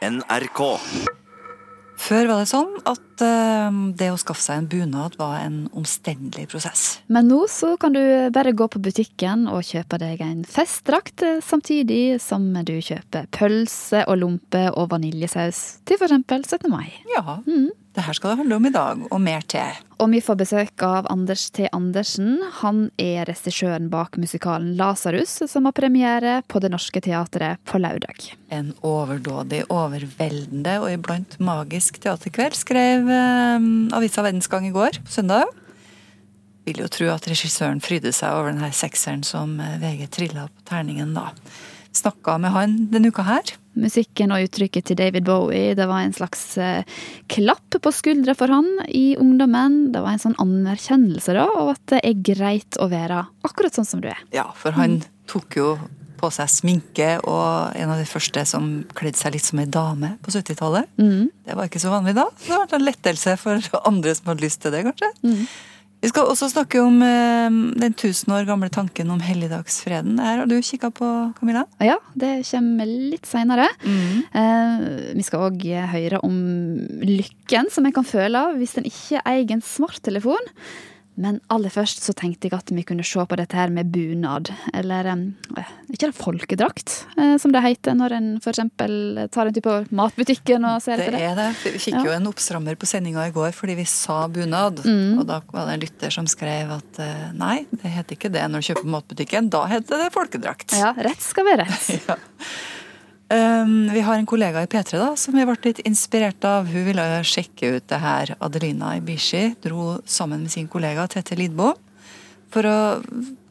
NRK. Før var det sånn at eh, det å skaffe seg en bunad var en omstendelig prosess. Men nå så kan du bare gå på butikken og kjøpe deg en festdrakt, eh, samtidig som du kjøper pølse og lompe og vaniljesaus til f.eks. 17. mai. Ja, det her skal det handle om i dag, og mer til. Og vi får besøk av Anders T. Andersen. Han er regissøren bak musikalen Lasarus, som har premiere på Det Norske Teatret på lørdag. En overdådig, overveldende og iblant magisk teaterkveld, skrev eh, avisa Verdensgang i går, søndag. Vil jo tro at regissøren frydde seg over denne sekseren som eh, VG trilla på terningen da. Snakka med han denne uka her. Musikken og uttrykket til David Bowie det var en slags eh, klapp på skuldra for han i ungdommen. Det var en sånn anerkjennelse da, av at det er greit å være akkurat sånn som du er. Ja, for han tok jo på seg sminke og en av de første som kledde seg litt som ei dame på 70-tallet. Det var ikke så vanlig da. Det var en lettelse for andre som hadde lyst til det, kanskje. Vi skal også snakke om eh, den tusen år gamle tanken om helligdagsfreden. Det her har du kikka på, Camilla? Ja, det kommer litt seinere. Eh, vi skal òg høre om lykken som en kan føle hvis en ikke eier en smarttelefon. Men aller først så tenkte jeg at vi kunne se på dette her med bunad. Eller øh, ikke det folkedrakt, øh, som det heter når en f.eks. tar en tur på matbutikken og ser Det etter det. er det. Vi fikk jo en oppstrammer på sendinga i går fordi vi sa bunad. Og da var det en lytter som skrev at øh, nei, det heter ikke det når du kjøper på matbutikken. Da heter det folkedrakt. Ja, rett skal være rett. Ja. Um, vi har en kollega i P3 da, som vi ble litt inspirert av. Hun ville sjekke ut det her. Adelina Ibishi dro sammen med sin kollega Tete Lidbo for å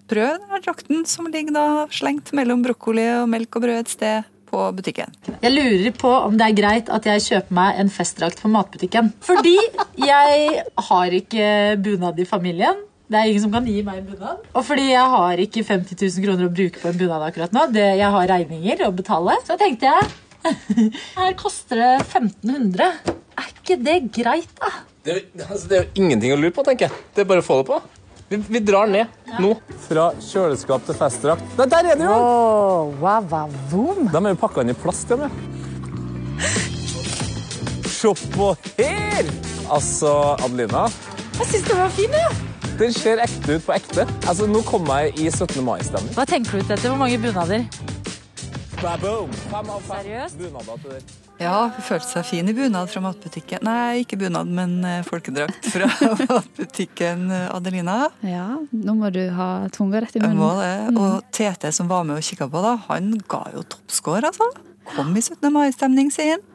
prøve denne drakten som ligger da slengt mellom brokkoli og melk og brød et sted på butikken. Jeg lurer på om det er greit at jeg kjøper meg en festdrakt på matbutikken. Fordi jeg har ikke bunad i familien. Det er ingen som kan gi meg en bunad. Og fordi jeg har ikke 50 000 kroner å bruke på en bunad akkurat nå. Det, jeg har regninger å betale. Så tenkte jeg her koster det 1500. Er ikke det greit, da? Det, er altså, det er jo ingenting å lure på, tenker jeg. Det er bare å få det på. Vi, vi drar ned nå. Fra kjøleskap til festdrakt. Der, der er det jo! wow, wow, boom. De er jo pakka inn i plast, de. ja. Se på her! Altså, Adelina. Jeg syns den var fin, jeg. Den ser ekte ut på ekte. Altså, Nå kom jeg i 17. mai-stemning. Hva tenker du ut etter? Hvor mange bunader? Baboom! Fem av fem Seriøst? bunader til dere. Ja, hun følte seg fin i bunad fra matbutikken. Nei, ikke bunad, men eh, folkedrakt fra matbutikken eh, Adelina. Ja, nå må du ha tunga rett i Jeg må det. Og Tete som var med og kikka på, da, han ga jo toppscore, altså. Kom i 17. mai-stemning, sier han.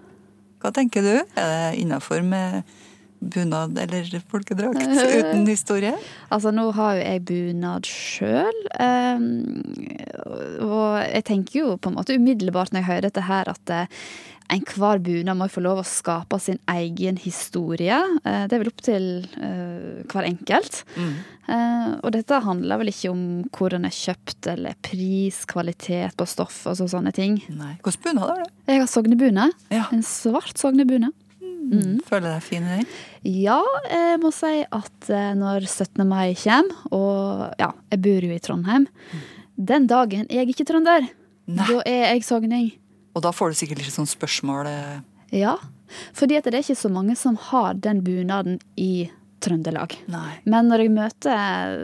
Hva tenker du? Er det innafor med bunad eller folkedrakt uten historie? Altså, nå har jo jeg bunad sjøl. og jeg tenker jo på en måte umiddelbart når jeg hører dette her, at eh, enhver bunad må få lov å skape sin egen historie. Eh, det er vel opp til eh, hver enkelt. Eh, og dette handler vel ikke om hvor den er kjøpt, eller pris, kvalitet på stoff og så, sånne ting. Nei. Hvilken bunad har du? Jeg har sognebune. Ja. En svart sognebune. Føler deg fin i den? Ja, jeg må si at eh, når 17. mai kommer, og ja, jeg bor jo i Trondheim Den dagen er jeg ikke trønder. Nei. Da er jeg sogning. Og da får du sikkert litt sånn spørsmål eh, Ja, fordi det er ikke så mange som har den bunaden i Trøndelag. Nei. Men når jeg møter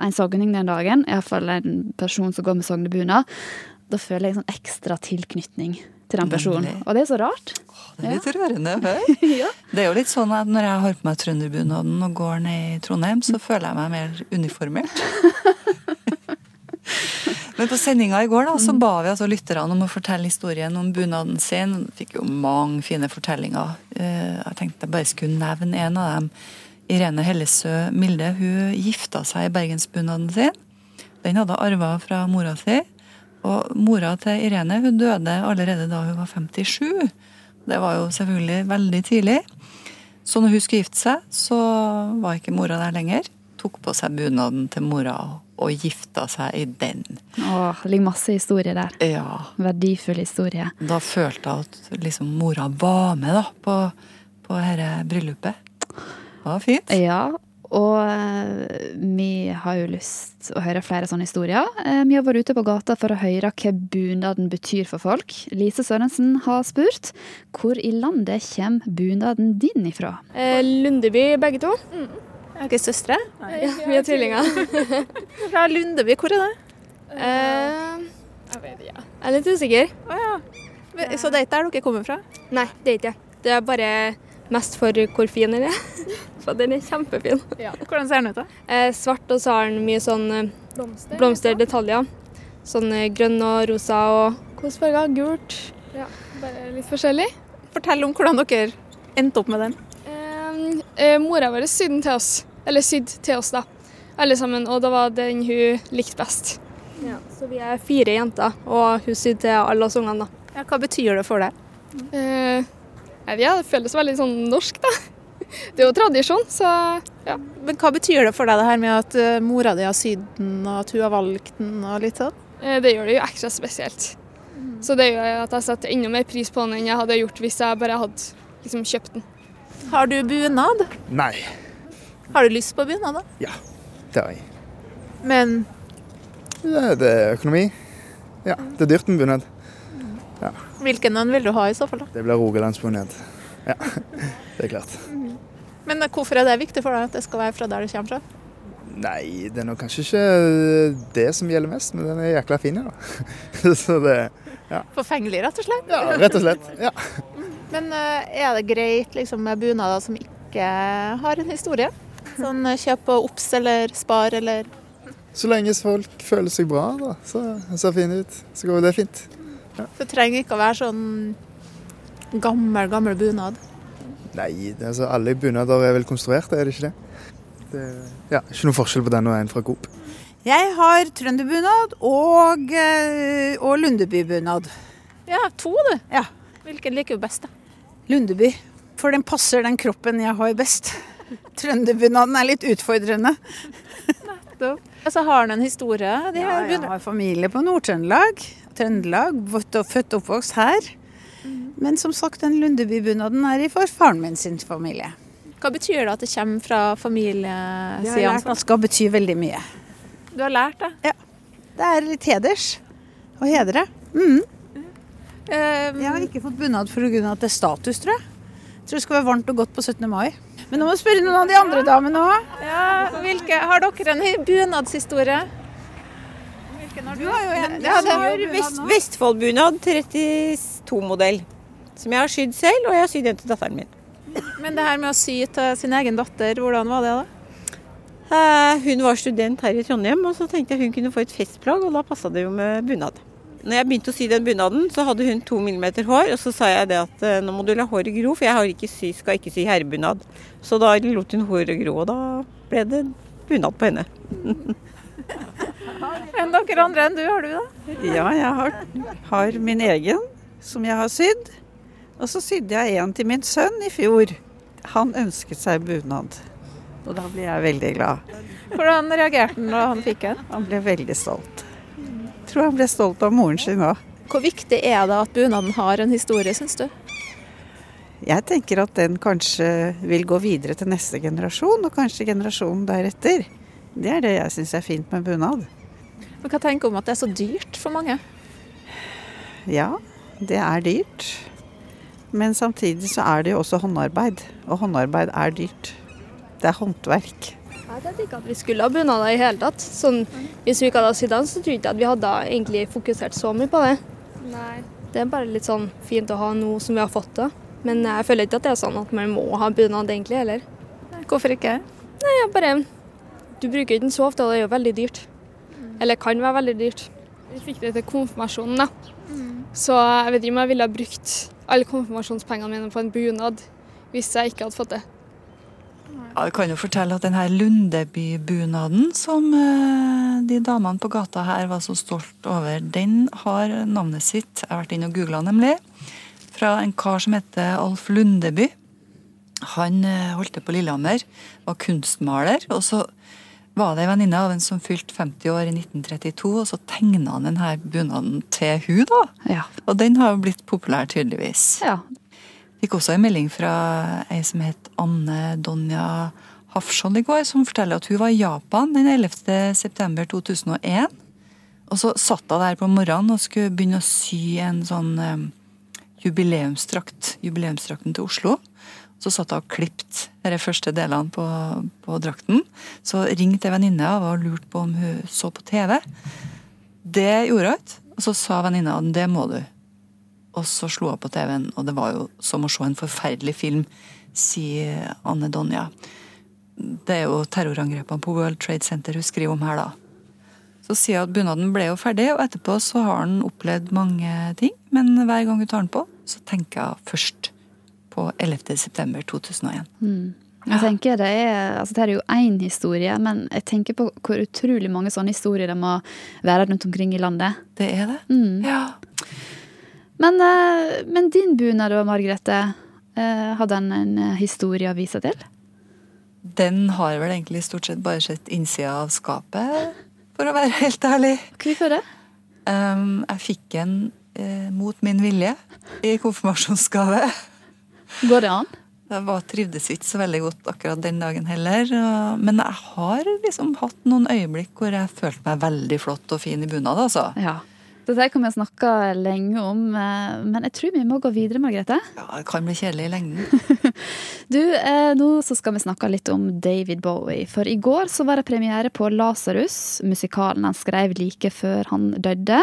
en sogning den dagen, iallfall en person som går med sognebunad, da føler jeg en sånn ekstra tilknytning til den personen. Nemlig. Og det er så rart. Det er litt rørende å ja. Det er jo litt sånn at når jeg har på meg trønderbunaden og går ned i Trondheim, så føler jeg meg mer uniformert. Men på sendinga i går da, så ba vi altså lytterne om å fortelle historien om bunaden sin. Fikk jo mange fine fortellinger. Eh, Jeg tenkte jeg bare skulle nevne en av dem. Irene Hellesø Milde hun gifta seg i bergensbunaden sin. Den hadde arva fra mora si. Og mora til Irene hun døde allerede da hun var 57. Det var jo selvfølgelig veldig tidlig. Så når hun skulle gifte seg, så var ikke mora der lenger. Tok på seg bunaden til mora og gifta seg i den. Åh, det ligger masse historie der. Ja, Verdifull historie. Da følte jeg at liksom mora var med da, på, på dette bryllupet. Det var fint. Ja, Og eh, vi har jo lyst å høre flere sånne historier. Eh, Vi har vært ute på gata for å høre hva bunaden betyr for folk. Lise Sørensen har spurt hvor i landet kommer bunaden din ifra? Eh, Lundeby, begge to. Er dere søstre? Ja, vi er tvillinger. Fra Lundeby, hvor er det? Eh, jeg er litt usikker. Så det er ikke der dere kommer fra? Nei, det er ikke det. Det er bare mest for hvor fin den er. For den er kjempefin. Hvordan ser den ut, da? Eh, svart, og så har den mye sånn Blomster, blomsterdetaljer. Sånn eh, grønn og rosa og hvilke farger? Gult. Bare litt forskjellig. Fortell om hvordan dere endte opp med den. Eh, eh, mora vår sydde den til oss. Eller sydd til oss, da. Alle sammen. Og da var den hun likte best. Ja, så vi er fire jenter, og hun sydde til alle oss ungene. da. Ja, hva betyr det for deg? Eh, vet, det føles veldig sånn norsk, da. Det er jo tradisjon, så ja. Men hva betyr det for deg det her med at eh, mora di har sydd den, og at hun har valgt den og litt sånn? Eh, det gjør det jo ekstra spesielt. Så det gjør at jeg setter enda mer pris på den enn jeg hadde gjort hvis jeg bare hadde liksom, kjøpt den. Har du bunad? Nei, Har du lyst på bunad, da? det har jeg. Men Ja, det er økonomi. Ja, det er dyrt med bunad. Hvilken en vil du ha i så fall, da? Det blir rogalandsbunad. Ja, det er klart. Men hvorfor er det viktig for deg at det skal være fra der du kommer fra? Nei, det er nok kanskje ikke det som gjelder mest, men den er jækla fin, ja. Så det Forfengelig, rett og slett. Ja, rett og slett. Ja. Men eh, er det greit liksom, med bunader som ikke har en historie? Sånn eh, kjøp og obs eller spar eller Så lenge folk føler seg bra, da, så ser fine ut, så går det fint. Det trenger ikke å være sånn gammel, gammel bunad. Nei, altså, alle bunader er vel konstruerte, er det ikke det? det ja, ikke noe forskjell på den og en fra Coop. Jeg har trønderbunad og, eh, og lundebybunad. Ja, to du. Ja. Hvilken liker du best, da? Lundeby. For den passer den kroppen jeg har best. Trønderbunaden er litt utfordrende. Nettopp. Altså, har den en historie, de Ja, jeg har familie på Nord-Trøndelag. Trøndelag. Født og oppvokst her. Men som sagt, den Lundebybunaden er for faren min sin familie. Hva betyr det at det kommer fra Jeg familiesida? skal bety veldig mye. Du har lært det? Ja. Det er litt heders å hedre. Mm. Eh, Jeg har ikke fått bunad pga. at det er status, tror jeg. Jeg tror det skal være varmt og godt på 17. mai. Men nå må du spørre noen av de andre damene òg. ja, hvilke, har dere en hi- bunadshistorie? Du har jo en. Det har Vest, Vestfoldbunad 32-modell. Som jeg har sydd selv, og jeg har sydd en til datteren min. Men det her med å sy til sin egen datter, hvordan var det da? Eh, Hun var student her i Trondheim, og så tenkte jeg hun kunne få et festplagg, og da passa det jo med bunad. Når jeg begynte å sy den bunaden, så hadde hun to millimeter hår, og så sa jeg det at eh, nå må du la håret gro, for jeg har ikke sy, skal ikke sy herrebunad. Så da lot hun håret gro, og da ble det bunad på henne. Enn dere andre enn du, har du da? Ja, jeg har, har min egen som jeg har sydd. Og så sydde jeg en til min sønn i fjor. Han ønsket seg bunad. Og da ble jeg veldig glad. Hvordan reagerte han da han fikk en? Han ble veldig stolt. Jeg tror han ble stolt av moren sin òg. Hvor viktig er det at bunaden har en historie, syns du? Jeg tenker at den kanskje vil gå videre til neste generasjon, og kanskje generasjonen deretter. Det er det jeg syns er fint med bunad. Men Hva tenker du om at det er så dyrt for mange? Ja, det er dyrt. Men samtidig så er det jo også håndarbeid. Og håndarbeid er dyrt. Det er håndverk. Jeg tenkte ikke at vi skulle ha bunader i hele tatt. Sånn, hvis vi ikke hadde sydd den, så tror jeg ikke at vi hadde egentlig fokusert så mye på det. Nei. Det er bare litt sånn fint å ha nå som vi har fått det. Men jeg føler ikke at det er sånn at man må ha bunad egentlig heller. Hvorfor ikke? Nei, jeg bare Du bruker ikke den så ofte, og det er jo veldig dyrt. Eller kan være veldig dyrt. Vi fikk det til konfirmasjonen, da. Så jeg vet ikke om jeg ville ha brukt alle konfirmasjonspengene mine på en bunad hvis jeg ikke hadde fått det. Ja, jeg kan jo fortelle at denne Lundebybunaden som eh, de damene på gata her var så stolt over, den har navnet sitt, jeg har vært inne og googla nemlig, fra en kar som heter Alf Lundeby. Han eh, holdt til på Lillehammer, var kunstmaler. og så var det ei venninne av en som fylte 50 år i 1932, og så tegna han denne bunaden til hun da. Ja. Og den har jo blitt populær, tydeligvis. ja. Fikk også en melding fra ei som het Anne Donja Hafsson i går, som forteller at hun var i Japan den 11. september 2001. Og så satt hun der på morgenen og skulle begynne å sy en sånn um, jubileumsdrakt. Jubileumsdrakten til Oslo. Så satt jeg og klippet de første delene på, på drakten. Så ringte ei venninne og og lurte på om hun så på TV. Det gjorde hun ikke. Og så sa venninna at det må du. Og så slo hun på TV-en, og det var jo som å se en forferdelig film, sier Anne Donja. Det er jo terrorangrepene på World Trade Center hun skriver om her, da. Så sier hun at bunaden ble jo ferdig, og etterpå så har han opplevd mange ting. Men hver gang hun tar den på, så tenker hun først på 11. september 2001. Mm. Jeg tenker Det er altså det er jo én historie, men jeg tenker på hvor utrolig mange sånne historier det må være rundt omkring i landet. Det er det. Mm. Ja. Men, eh, men din bunad Margrethe, eh, har den en eh, historie å vise til? Den har vel egentlig stort sett bare sett innsida av skapet, for å være helt ærlig. Hvorfor det? Um, jeg fikk den eh, mot min vilje i konfirmasjonsgave. Går det an? Jeg var, trivdes ikke så veldig godt akkurat den dagen heller. Men jeg har liksom hatt noen øyeblikk hvor jeg følte meg veldig flott og fin i bunad, altså. Ja. Dette kan vi snakke lenge om, eh, men jeg tror vi må gå videre, Margrethe. Ja, Det kan bli kjedelig i lengden. Du, eh, Nå så skal vi snakke litt om David Bowie. For i går så var det premiere på Lasarus, musikalen han skrev like før han døde.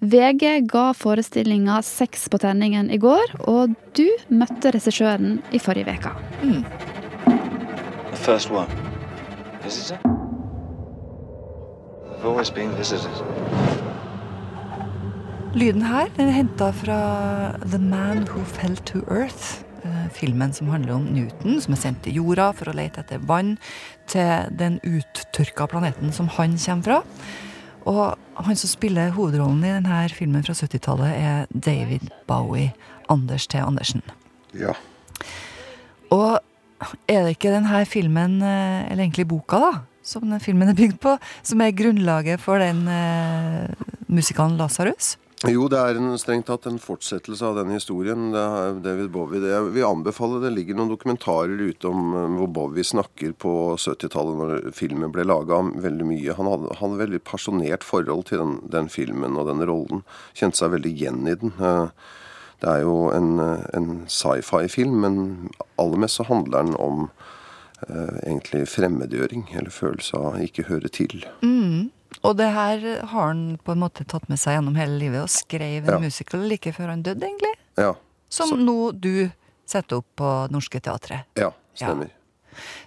VG ga forestillinga seks på terningen i går, og du møtte regissøren i forrige uke. The first one. Visitor? I've always been visited. Lyden her den er henta fra The Man Who Fell to Earth. eh, Filmen som handler om Newton, som er sendt til jorda for å lete etter vann til den uttørka planeten som han kommer fra. Og han som spiller hovedrollen i denne filmen fra 70-tallet, er David Bowie. Anders T. Andersen. Ja. Og er det ikke denne filmen, eh, eller egentlig boka, da, som den filmen er bygd på, som er grunnlaget for den eh, musikalen Lasarus? Jo, det er en, strengt tatt en fortsettelse av den historien. Det er David Bowie. Det, jeg vil det. ligger noen dokumentarer ute om eh, hvor Bowie snakker på 70-tallet, når filmen ble laga. Veldig mye. Han hadde, hadde veldig pasjonert forhold til den, den filmen og den rollen. Kjente seg veldig igjen i den. Eh, Det er jo en, en sci-fi-film, men aller mest så handler den om eh, egentlig fremmedgjøring, eller følelse av ikke høre til. Mm. Og det her har han på en måte tatt med seg gjennom hele livet, og skrev en Ja. musical like før han døde, egentlig. Ja, Som nå du setter opp på Norske Teatret. ja stemmer.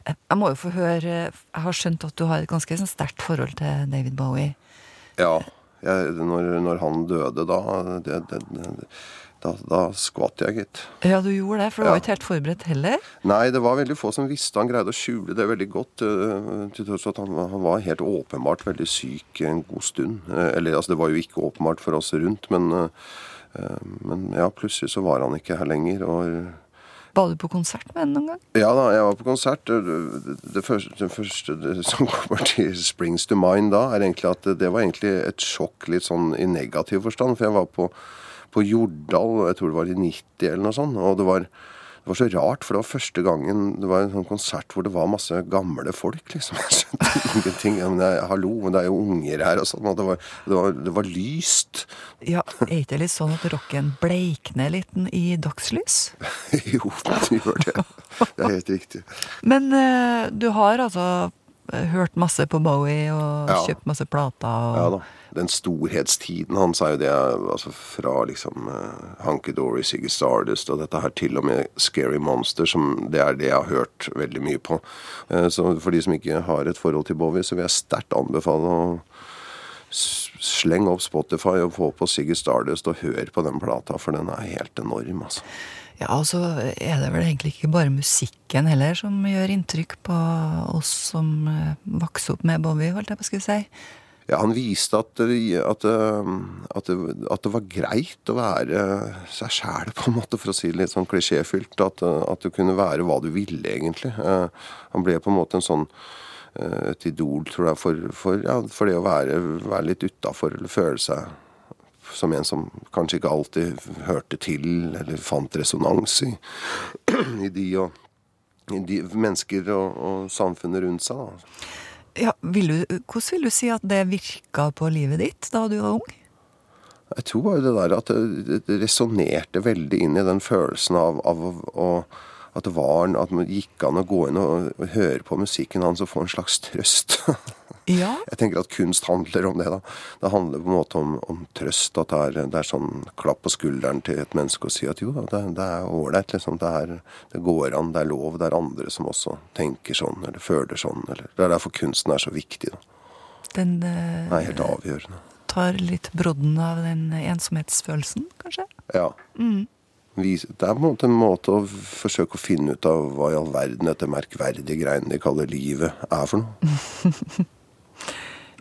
Jeg jeg må jo få høre Jeg har skjønt at du har et ganske sånn sterkt forhold til David Bowie. Ja. Jeg, når, når han døde, da det, det, det, da, da skvatt jeg, gitt. Ja, du gjorde det, for du var ikke helt forberedt heller. Nei, det var veldig få som visste. Han greide å skjule det veldig godt. øh, Til tross at han, han var helt åpenbart veldig syk en god stund. Eh, Eller altså, det var jo ikke åpenbart for oss rundt, men, øh, men ja, plutselig så var han ikke her lenger. og... Var du på konsert med henne noen gang? Ja da, jeg var på konsert. Det, det, første, det første som kommer til springs to mind da, er egentlig at det, det var egentlig et sjokk litt sånn i negativ forstand. For jeg var på, på Jordal, jeg tror det var i 90 eller noe sånt. Og det var, det var så rart, for det var første gangen det var en sånn konsert hvor det var masse gamle folk, liksom. Jeg skjønte ingenting. Ja, men jeg, hallo, men det er jo unger her og sånn. Og det var, det var, det var lyst. Ja, Er ikke det litt sånn at rocken bleikner litt i dagslys? jo, det gjør det. Det er helt riktig. Men eh, du har altså hørt masse på Bowie og Ja. kjøpt masse plater? Og... Ja da. Den storhetstiden hans er jo det altså fra liksom uh, Hunky Dory, Siggy Stardust og dette her til og med Scary Monster, som det er det jeg har hørt veldig mye på. Uh, så for de som ikke har et forhold til Bowie, så vil jeg sterkt anbefale å slenge opp Spotify og få på Siggy Stardust og høre på den plata, for den er helt enorm, altså. Ja, og så er det vel egentlig ikke bare musikken heller som gjør inntrykk på oss som vokser vokste opp med Bowie, holdt jeg på å skulle si. Ja, han viste at, at, det- at, at det var greit å være seg sjæl, på en måte, for å si det litt sånn klisjéfylt. At, du kunne være hva du ville, egentlig. Eh, Han ble på en måte en sånn eh, et idol, tror jeg, for, for, ja, for det å være, være litt utafor, eller føle seg som en som kanskje ikke alltid hørte til, eller fant resonans i, i de. og de mennesker og, og samfunnet rundt seg. da. Ja, vil du, hvordan vil du si at det virka på livet ditt da du var ung? Jeg tror bare det der at det, resonnerte veldig inn i den følelsen av, av å at det var at det gikk an å gå inn og, og høre på musikken hans og få en slags trøst. Ja. Jeg tenker at kunst handler om det. da. Det handler på en måte om, om trøst. At det er, det er sånn klapp på skulderen til et menneske og si at jo da, det, det er ålreit. Liksom. Det, er- det går an, det er lov. Det er andre som også tenker sånn eller føler sånn. Eller. Det er derfor kunsten er så viktig. da. Den eh, Den er helt avgjørende. tar litt brodden av den ensomhetsfølelsen, kanskje? Ja. Mm. Det er på en måte en måte å forsøke å finne ut av hva i all verden dette merkverdige greiene de kaller livet, er for noe.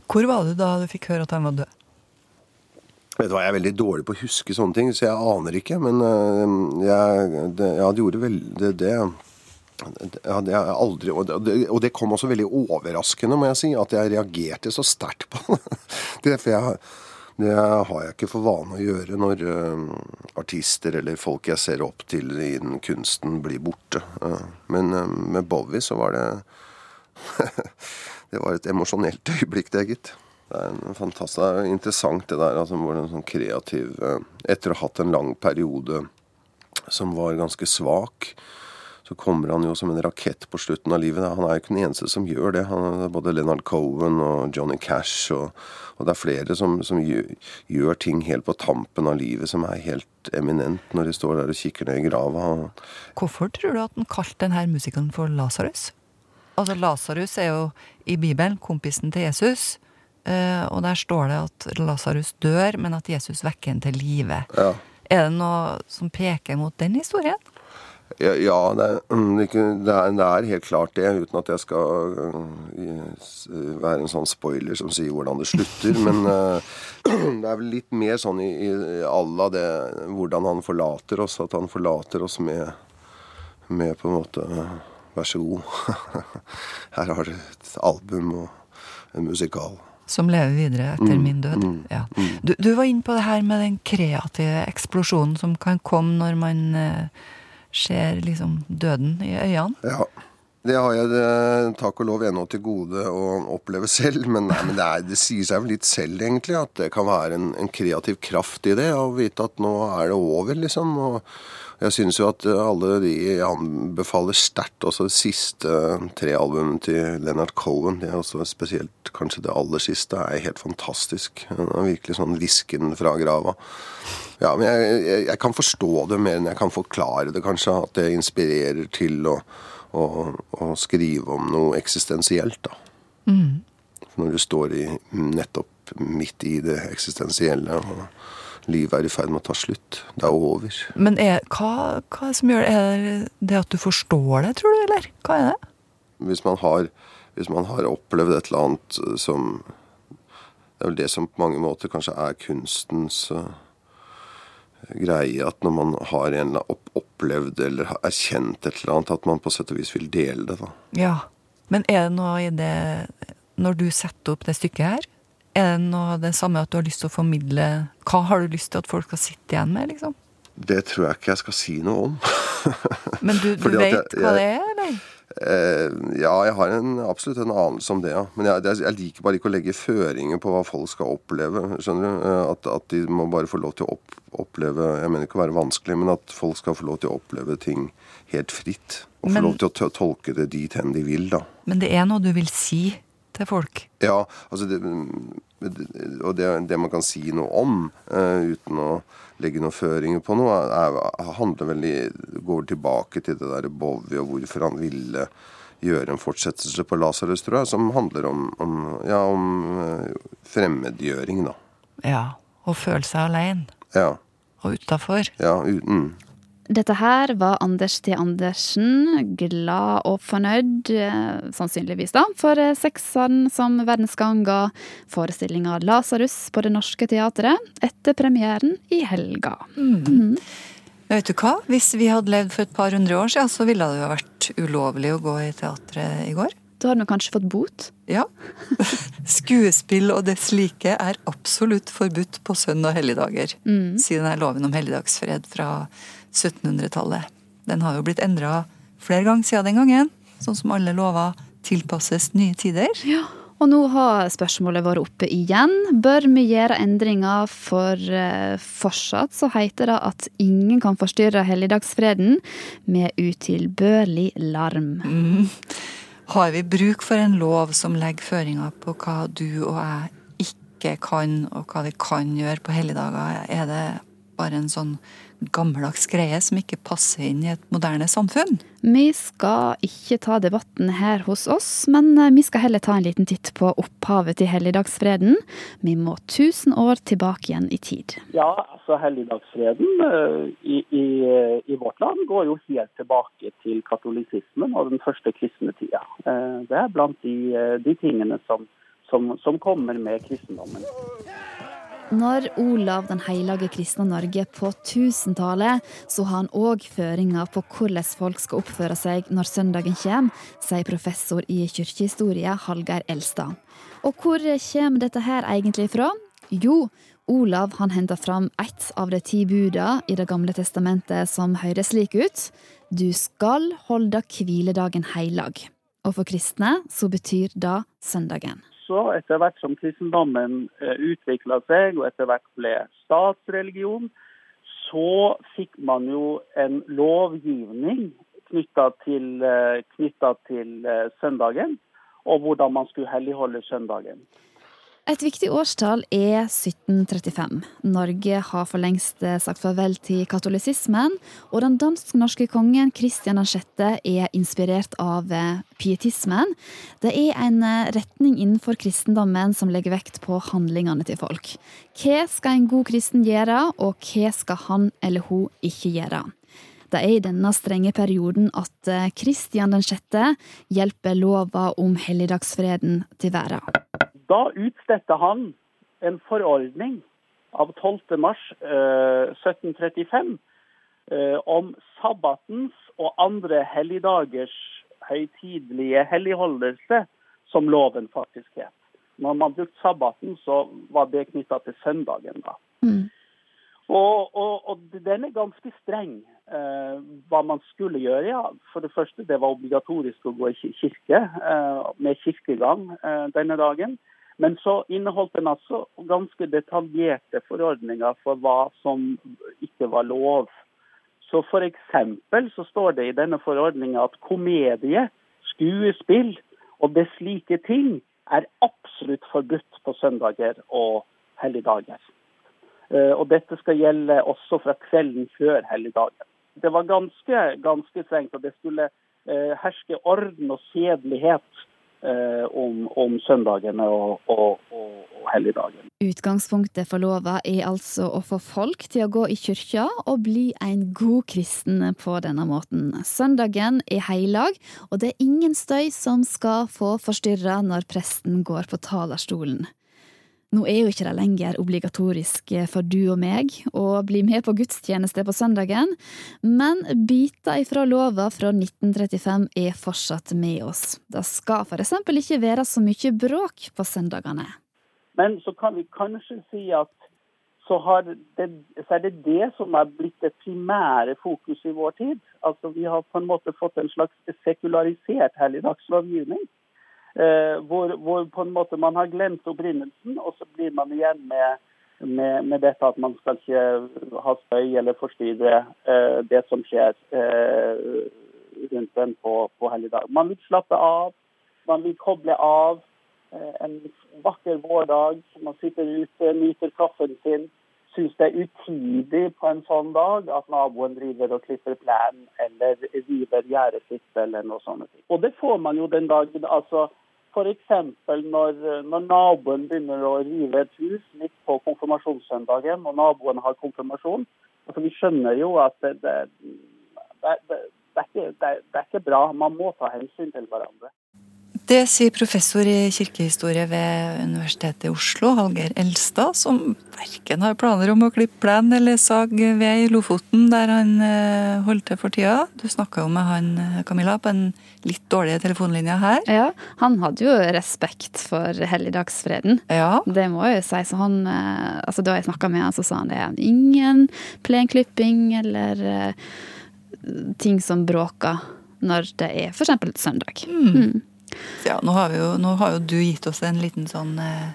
Hvor var du da du fikk høre at han var død? Vet du hva, Jeg er veldig dårlig på å huske sånne ting, så jeg aner ikke. Men øh, jeg, det, jeg gjorde vel det, det ja, det aldri, og det, og det kom også veldig overraskende, må jeg si, at jeg reagerte så sterkt på det. For jeg, det har jeg ikke for vane å gjøre når øh, artister eller folk jeg ser opp til i den kunsten, blir borte. Øh, men øh, med Bowie så var det Det var et emosjonelt øyeblikk, det, gitt. Det er en fantastisk, er interessant det der, altså en sånn kreativ øh, Etter å ha hatt en lang periode som var ganske svak, så kommer han jo som en rakett på slutten av livet. Han er jo ikke den eneste som gjør det. Han både Leonard Cohen og Johnny Cash, og, og det er flere som, som gjør, gjør ting helt på tampen av livet som er helt eminent når de står der og kikker ned i grava. Hvorfor tror du at han kalte denne musikeren for Lasarus? Altså, Lasarus er jo i Bibelen kompisen til Jesus, eh, og der står det at Lasarus dør, men at Jesus vekker ham til live. Ja. Er det noe som peker mot den historien? Ja, ja det, er, mm, det, er helt klart det, uten at jeg skal øh, være en sånn spoiler som sier hvordan det slutter. Men øh, det er vel litt mer sånn i, i alla det hvordan han forlater oss. At han forlater oss med, med på en måte Vær så god. Her har du et album og en musikal. Som lever videre etter Mm, min død. mm, Ja. Du, du var inne på det her med den kreative eksplosjonen som kan komme når man eh, ser liksom døden i øynene. Ja. Det har jeg det, takk og lov ennå til gode å oppleve selv, men, nei, men det, er, det sier seg vel litt selv, egentlig, at det kan være en, en kreativ kraft i det. Å vite at nå er det over, liksom. Og jeg syns jo at eh, alle de jeg anbefaler sterkt, også det siste tre albumene til Leonard Cohen, det er også spesielt kanskje det aller siste, er helt fantastisk. Det er virkelig sånn hvisken fra grava. Ja, men jeg, jeg, jeg kan forstå det mer enn jeg kan forklare det, kanskje. At det inspirerer til å, å, å skrive om noe eksistensielt, da. Mm. Når du står i, nettopp midt i det eksistensielle, og livet er i ferd med å ta slutt. Det er over. Men er, hva, hva er det som gjør det? Er det at du forstår det, tror du, eller? Hva er det? Hvis man har, hvis man har opplevd et eller annet eh, som Det er vel det som på mange måter kanskje er kunstens eh, greie, at når man har en opplevd eller har erkjent et eller annet, at man på sett og vis vil dele det. da. Ja. Men er det noe i det Når du setter opp det stykket her, er det noe av det samme at du har lyst til å formidle Hva har du lyst til at folk skal sitte igjen med, liksom? Det tror jeg ikke jeg skal si noe om. Men du, du vet jeg- hva det er, eller? Eh, ja, jeg har en, absolutt en anelse om det, ja. Men jeg, jeg, jeg liker bare ikke å legge føringer på hva folk skal oppleve. skjønner du? Eh, At, at de må bare få lov til å opp, oppleve Jeg mener ikke å være vanskelig, men at folk skal få lov til å oppleve ting helt fritt. Og få lov til å tolke det dit hen de vil, da. Men det er noe du vil si til folk? Ja, altså det, Og det, det man kan si noe om, uh, uten å legge noen føringer på noe, er, handler veldig Går tilbake til det der Bowie og hvorfor han ville gjøre en fortsettelse på Lasarus, tror jeg, som handler om, om, ja, om eh, fremmedgjøring, da. Ja. Og føle seg alene. Ja. Og utafor. Ja, uten Dette her var Anders T. Andersen, glad og fornøyd, eh, sannsynligvis da, for eh, sekseren som Verdensgang ga forestillinga Lasarus på Det Norske Teatret etter premieren i helga. Mm. Vet du hva? Hvis vi hadde levd for et par hundre år siden, så ville det jo vært ulovlig å gå i teatret i går. Da hadde vi kanskje fått bot? Ja. Skuespill og dets like er absolutt forbudt på sønn- og helligdager. Mm. Siden er loven om helligdagsfred fra 1700-tallet. Den har jo blitt endra flere ganger siden den gangen. Sånn som alle lover tilpasses nye tider. Ja, og nå har spørsmålet vært oppe igjen. Bør vi gjøre endringer, for eh, fortsatt så heter det at ingen kan forstyrre helligdagsfreden med utilbørlig larm. Mm. Har vi bruk for en lov som legger føringer på hva du og jeg ikke kan, og hva vi kan gjøre på helligdager? Er det bare en sånn gammeldags greie som ikke passer inn i et moderne samfunn. Vi skal ikke ta debatten her hos oss, men eh, vi skal heller ta en liten titt på opphavet til helligdagsfreden. Vi må tusen år tilbake igjen i tid. Ja, altså helligdagsfreden uh, i, i, i, vårt land går jo helt tilbake til katolisismen og den første kristne tida. Uh, det er blant de, de tingene som, som, som kommer med kristendommen. Når Olav den hellige kristne Norge på 1000-tallet, så har han òg føringer på hvordan folk skal oppføre seg når søndagen kommer, sier professor i kirkehistorie Hallgeir Elstad. Og hvor kommer dette her egentlig fra? Jo, Olav han henta fram ett av de ti buda i Det gamle testamentet som høres slik ut. Du skal holde hviledagen heilag. Og for kristne så betyr det søndagen også, etter hvert som kristendommen eh, utvikla seg og etter hvert ble statsreligion, så fikk man jo en lovgivning knytta til, eh, til eh, søndagen, og hvordan man skulle helligholde søndagen. Et viktig årstall er 1735. Norge har for lengst eh, sagt farvel til katolisismen, og den dansk-norske kongen Kristian 6. er inspirert av eh, pietismen. Det er en eh, retning innenfor kristendommen som legger vekt på handlingene til folk. Hva skal en god kristen gjøre, og hva skal han eller hun ikke gjøre? Det er i denne strenge perioden at Kristian 6. hjelper lova om helligdagsfreden til verden. Da utstedte han en forordning av 12. mars eh, 1735 eh, om sabbatens og andre helligdagers høytidelige helligholdelse, som loven faktisk het. Når man brukte sabbaten, så var det knytta til søndagen. da. Mm. Og, og, og, den er ganske streng, eh, hva man skulle gjøre. ja. For det første, det var obligatorisk å gå i kirke, eh, med kirkegang eh, denne dagen. Men så inneholdt den altså ganske detaljerte forordninger for hva som ikke var lov. Så f.eks. så står det i denne forordninga at komedie, skuespill og det slike ting er absolutt forbudt på søndager og helligdager. Eh, og dette skal gjelde også fra kvelden før helligdagen. Det var ganske, ganske strengt, og det skulle eh, herske orden og sedelighet Eh, om, om, søndagene og, og, og, og helligdagen. Utgangspunktet for lova er altså å få folk til å gå i kyrkja og bli en god kristen på denne måten. Søndagen er heilag, og det er ingen støy som skal få forstyrre når presten går på talerstolen. Nå er jo ikke det lenger obligatorisk for du og meg å bli med på gudstjeneste på søndagen, men biter ifra lova fra 1935 er fortsatt med oss. Det skal for eksempel ikke være så mye bråk på søndagene. Men så kan vi kanskje si at så, det, så er det det som er blitt det primære fokuset i vår tid. Altså Vi har på en måte fått en slags sekularisert helligdagslovgivning. Eh, hvor, hvor, på en måte man har glemt opprinnelsen, og så blir man igjen med, med, med dette at man skal ikke ha støy eller forstyrre eh, det som skjer eh, rundt den på, på helligdag. Man vil slappe av, man vil koble av. Eh, en vakker vårdag, man sitter ute, nyter kaffen sin syns det er utidig på en sånn dag at naboen driver og klipper plenen eller river gjerdet sitt eller noe sånt. Og det får man jo den dagen. altså F.eks. Når, når naboen begynner å rive et hus midt på konfirmasjonssøndagen, og naboen har konfirmasjon. Altså, vi skjønner jo at det, det, det, det er ikke, det, er ikke, bra. Man må ta hensyn til hverandre. Det sier professor i kirkehistorie ved Universitetet i Oslo, Hallgeir Elstad, som verken har planer om å klippe plen eller sag ved i Lofoten, der han holdt holder til for tida. Du snakka jo med han eh, Camilla på en litt dårlig telefonlinje her. Ja, han hadde jo respekt for helligdagsfreden. Ja. Det må jeg si. Så han, eh, altså da jeg snakka med han, så sa han det. Ingen plenklipping eller ting som bråker når det er f.eks. søndag. Mm. Ja, nå har, jo, nå har, jo, du gitt oss en liten sånn eh,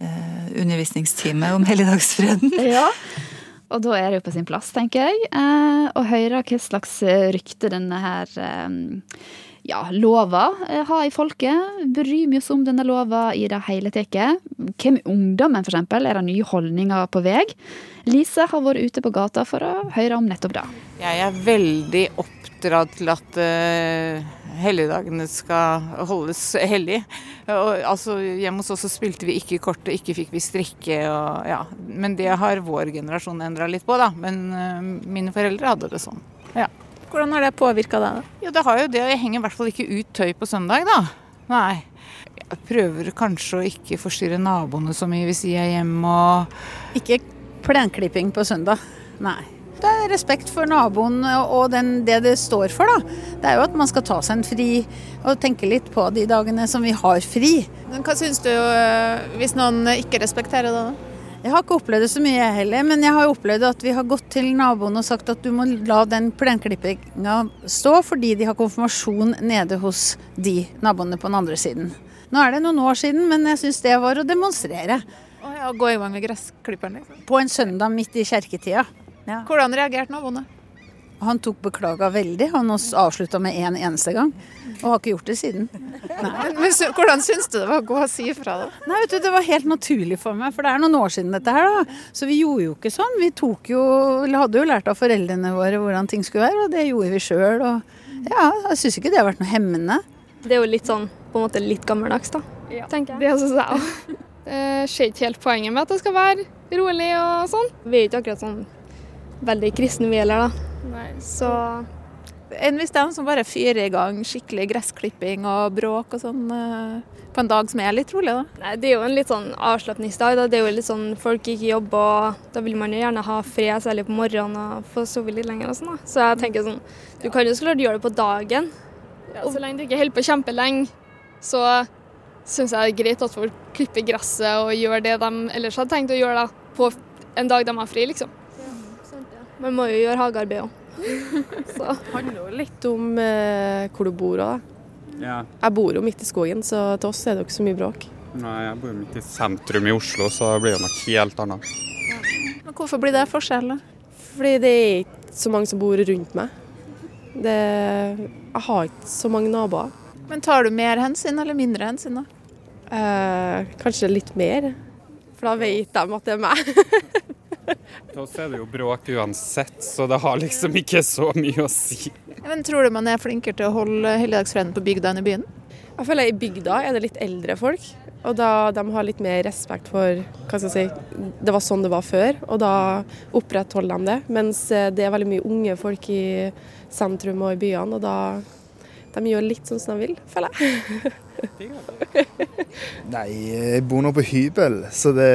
eh undervisningstime om helligdagsfreden. ja. Og da er det jo på sin plass, tenker jeg, eh, å høre hva slags rykte denne her eh, ja, lova eh, har i folket. Bryr vi oss om denne lova i det hele tatt? Hvem er ungdommen, f.eks.? Er det nye holdninger på vei? Lise har vært ute på gata for å høre om nettopp det. Jeg er veldig oppdratt til at uh helligdagene skal holdes hellig. Og, altså, hjemme hos oss så spilte vi ikke kort, og ikke fikk vi strikke. Og, ja. Men det har vår generasjon endra litt på, da. Men uh, mine foreldre hadde det sånn. Ja. Hvordan har det påvirka deg? Ja, det har jo det. Jeg henger i hvert fall ikke ut tøy på søndag, da. Nei. Jeg prøver kanskje å ikke forstyrre naboene så mye hvis de er hjemme og Ikke plenklipping på søndag? Nei. Det er respekt for naboen og den, det det står for. da. Det er jo at man skal ta seg en fri og tenke litt på de dagene som vi har fri. Men hva syns du øh, hvis noen ikke respekterer det? da? Jeg har ikke opplevd det så mye, jeg heller. Men jeg har opplevd at vi har gått til naboen og sagt at du må la den plenklippinga stå fordi de har konfirmasjon nede hos de naboene på den andre siden. Nå er det noen år siden, men jeg syns det var å demonstrere. Å ja, Gå i gang med gressklipperen, liksom? På en søndag midt i kjerketida. Ja. Hvordan reagerte han naboene? Han tok beklaga veldig. Han avslutta med én en eneste gang. Og har ikke gjort det siden. Men, Men Hvordan syns du det var å gå og si ifra? da? Nei, vet du, Det var helt naturlig for meg, for det er noen år siden dette her. da. Så vi gjorde jo ikke sånn. Vi tok jo, eller hadde jo lært av foreldrene våre hvordan ting skulle være, og det gjorde vi sjøl. Ja, jeg syns ikke det har vært noe hemmende. Det er jo litt sånn, på en måte litt gammeldags, da. Ja. tenker jeg. Det syns jeg òg. Jeg ser ikke helt poenget med at det skal være rolig og sånn. Vi er ikke akkurat sånn veldig kristne vi heller, da. Nei. Så Enn hvis de som bare fyrer i gang skikkelig gressklipping og bråk og sånn eh, på en dag som er litt rolig, da? Nei, Det er jo en litt sånn avslapningsdag. Det er jo litt sånn folk ikke jobber, og da vil man jo gjerne ha fred, særlig på morgenen og få sove litt lenger og sånn. da. Så jeg tenker sånn, du kan jo så klart gjøre det på dagen. Ja, så lenge du ikke holder på kjempelenge, så syns jeg det er greit at folk klipper gresset og gjør det de ellers hadde tenkt å gjøre da, på en dag de har fri, liksom. Man må jo gjøre hagearbeid òg. det handler jo litt om eh, hvor du bor òg. Ja. Jeg bor jo midt i skogen, så til oss er det jo ikke så mye bråk. Nei, jeg bor jo midt i sentrum i Oslo, så det blir jo noe helt annet. Ja. Men hvorfor blir det forskjell, da? Fordi det er ikke så mange som bor rundt meg. Det, jeg har ikke så mange naboer. Men tar du mer hensyn eller mindre hensyn, da? Eh, kanskje litt mer. For da vet de at det er meg. Da er det jo bråk uansett, så det har liksom ikke så mye å si. Men Tror du man er flinkere til å holde helligdagsfreden på bygda enn i byen? Jeg føler I bygda er det litt eldre folk, og da de har litt mer respekt for hva skal jeg si, Det var sånn det var før, og da opprettholder de det. Mens eh, det er veldig mye unge folk i sentrum og i byene, og da de gjør litt sånn som de vil, føler jeg. Nei, jeg bor nå på hybel, så det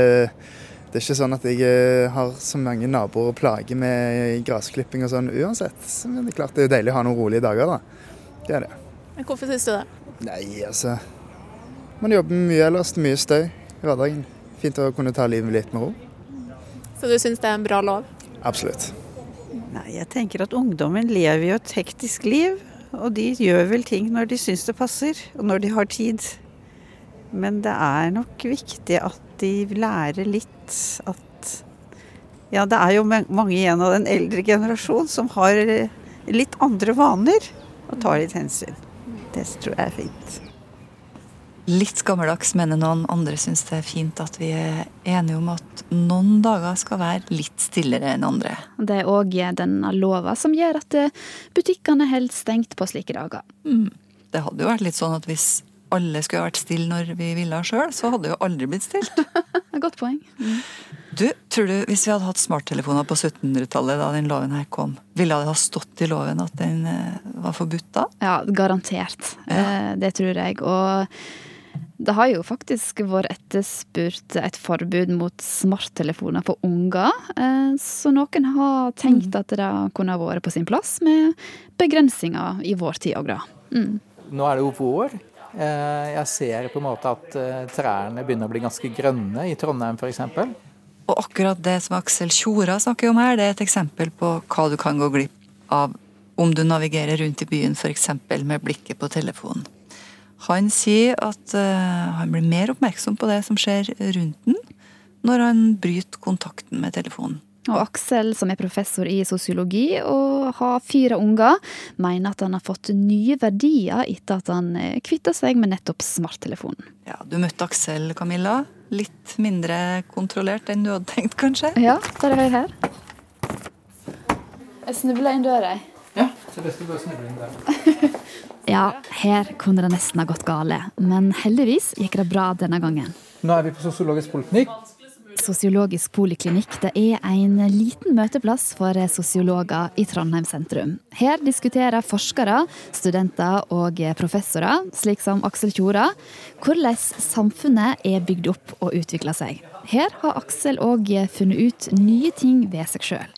det er ikke sånn at jeg eh, har så mange naboer å plage med gressklipping og sånn uansett. Men det er klart det er deilig å ha noen rolige dager, da. Det er det. Men hvorfor syns du det? Nei, altså Man jobber mye ellers, mye støy i hverdagen. Fint å kunne ta livet litt med ro. Så du syns det er en bra lov? Absolutt. Nei, jeg tenker at ungdommen lever jo et hektisk liv. Og de gjør vel ting når de syns det passer, og når de har tid. Men det er nok viktig at de lærer litt at Ja, det er jo mange igjen av den eldre generasjon som har litt andre vaner og tar litt hensyn. Det tror jeg er fint. Litt gammeldags, mener noen. Andre syns det er fint at vi er enige om at noen dager skal være litt stillere enn andre. Det er òg denne lova som gjør at butikkene holder stengt på slike dager. Mm. Det hadde jo vært litt sånn at hvis alle skulle vært stille når vi ville sjøl, så hadde det jo aldri blitt stilt. Godt poeng. Mm. Du, tror du hvis vi hadde hatt smarttelefoner på 1700-tallet da den loven her kom, ville det ha stått i loven at den eh, var forbudt da? Ja, garantert. Ja. Eh, det tror jeg. Og det har jo faktisk vært etterspurt et forbud mot smarttelefoner for unger. Eh, så noen har tenkt mm. at det kunne vært på sin plass med begrensninger i vår tid òg, da. Mm. Nå er det jo vår. Eh, jeg ser på en måte at eh, trærne begynner å bli ganske grønne i Trondheim f.eks. Og akkurat det som Aksel Tjora snakker om her, det er et eksempel på hva du kan gå glipp av om du navigerer rundt i byen f.eks. med blikket på telefonen. Han sier at uh, han blir mer oppmerksom på det som skjer rundt den, når han bryter kontakten med telefonen. Og Aksel, som er professor i sosiologi og har fire unger, mener at han har fått nye verdier etter at han eh, kvitta seg med nettopp smarttelefonen. Ja, Du møtte Aksel, Camilla. Litt mindre kontrollert enn du hadde tenkt, kanskje? Ja, bare hør her. Jeg snubla inn døra, jeg. Ja, så best du bare snubler inn der. Ja, her kunne det nesten ha gått gale, men heldigvis gikk det bra denne gangen. Nå er vi på Sosiologisk poliklinikk. Sosiologisk poliklinikk det er en liten møteplass for sosiologer i Trondheim sentrum. Her diskuterer forskere, studenter og professorer, slik som Aksel Tjora, hvordan samfunnet er bygd opp og utvikla seg. Her har Aksel òg funnet ut nye ting ved seg sjøl.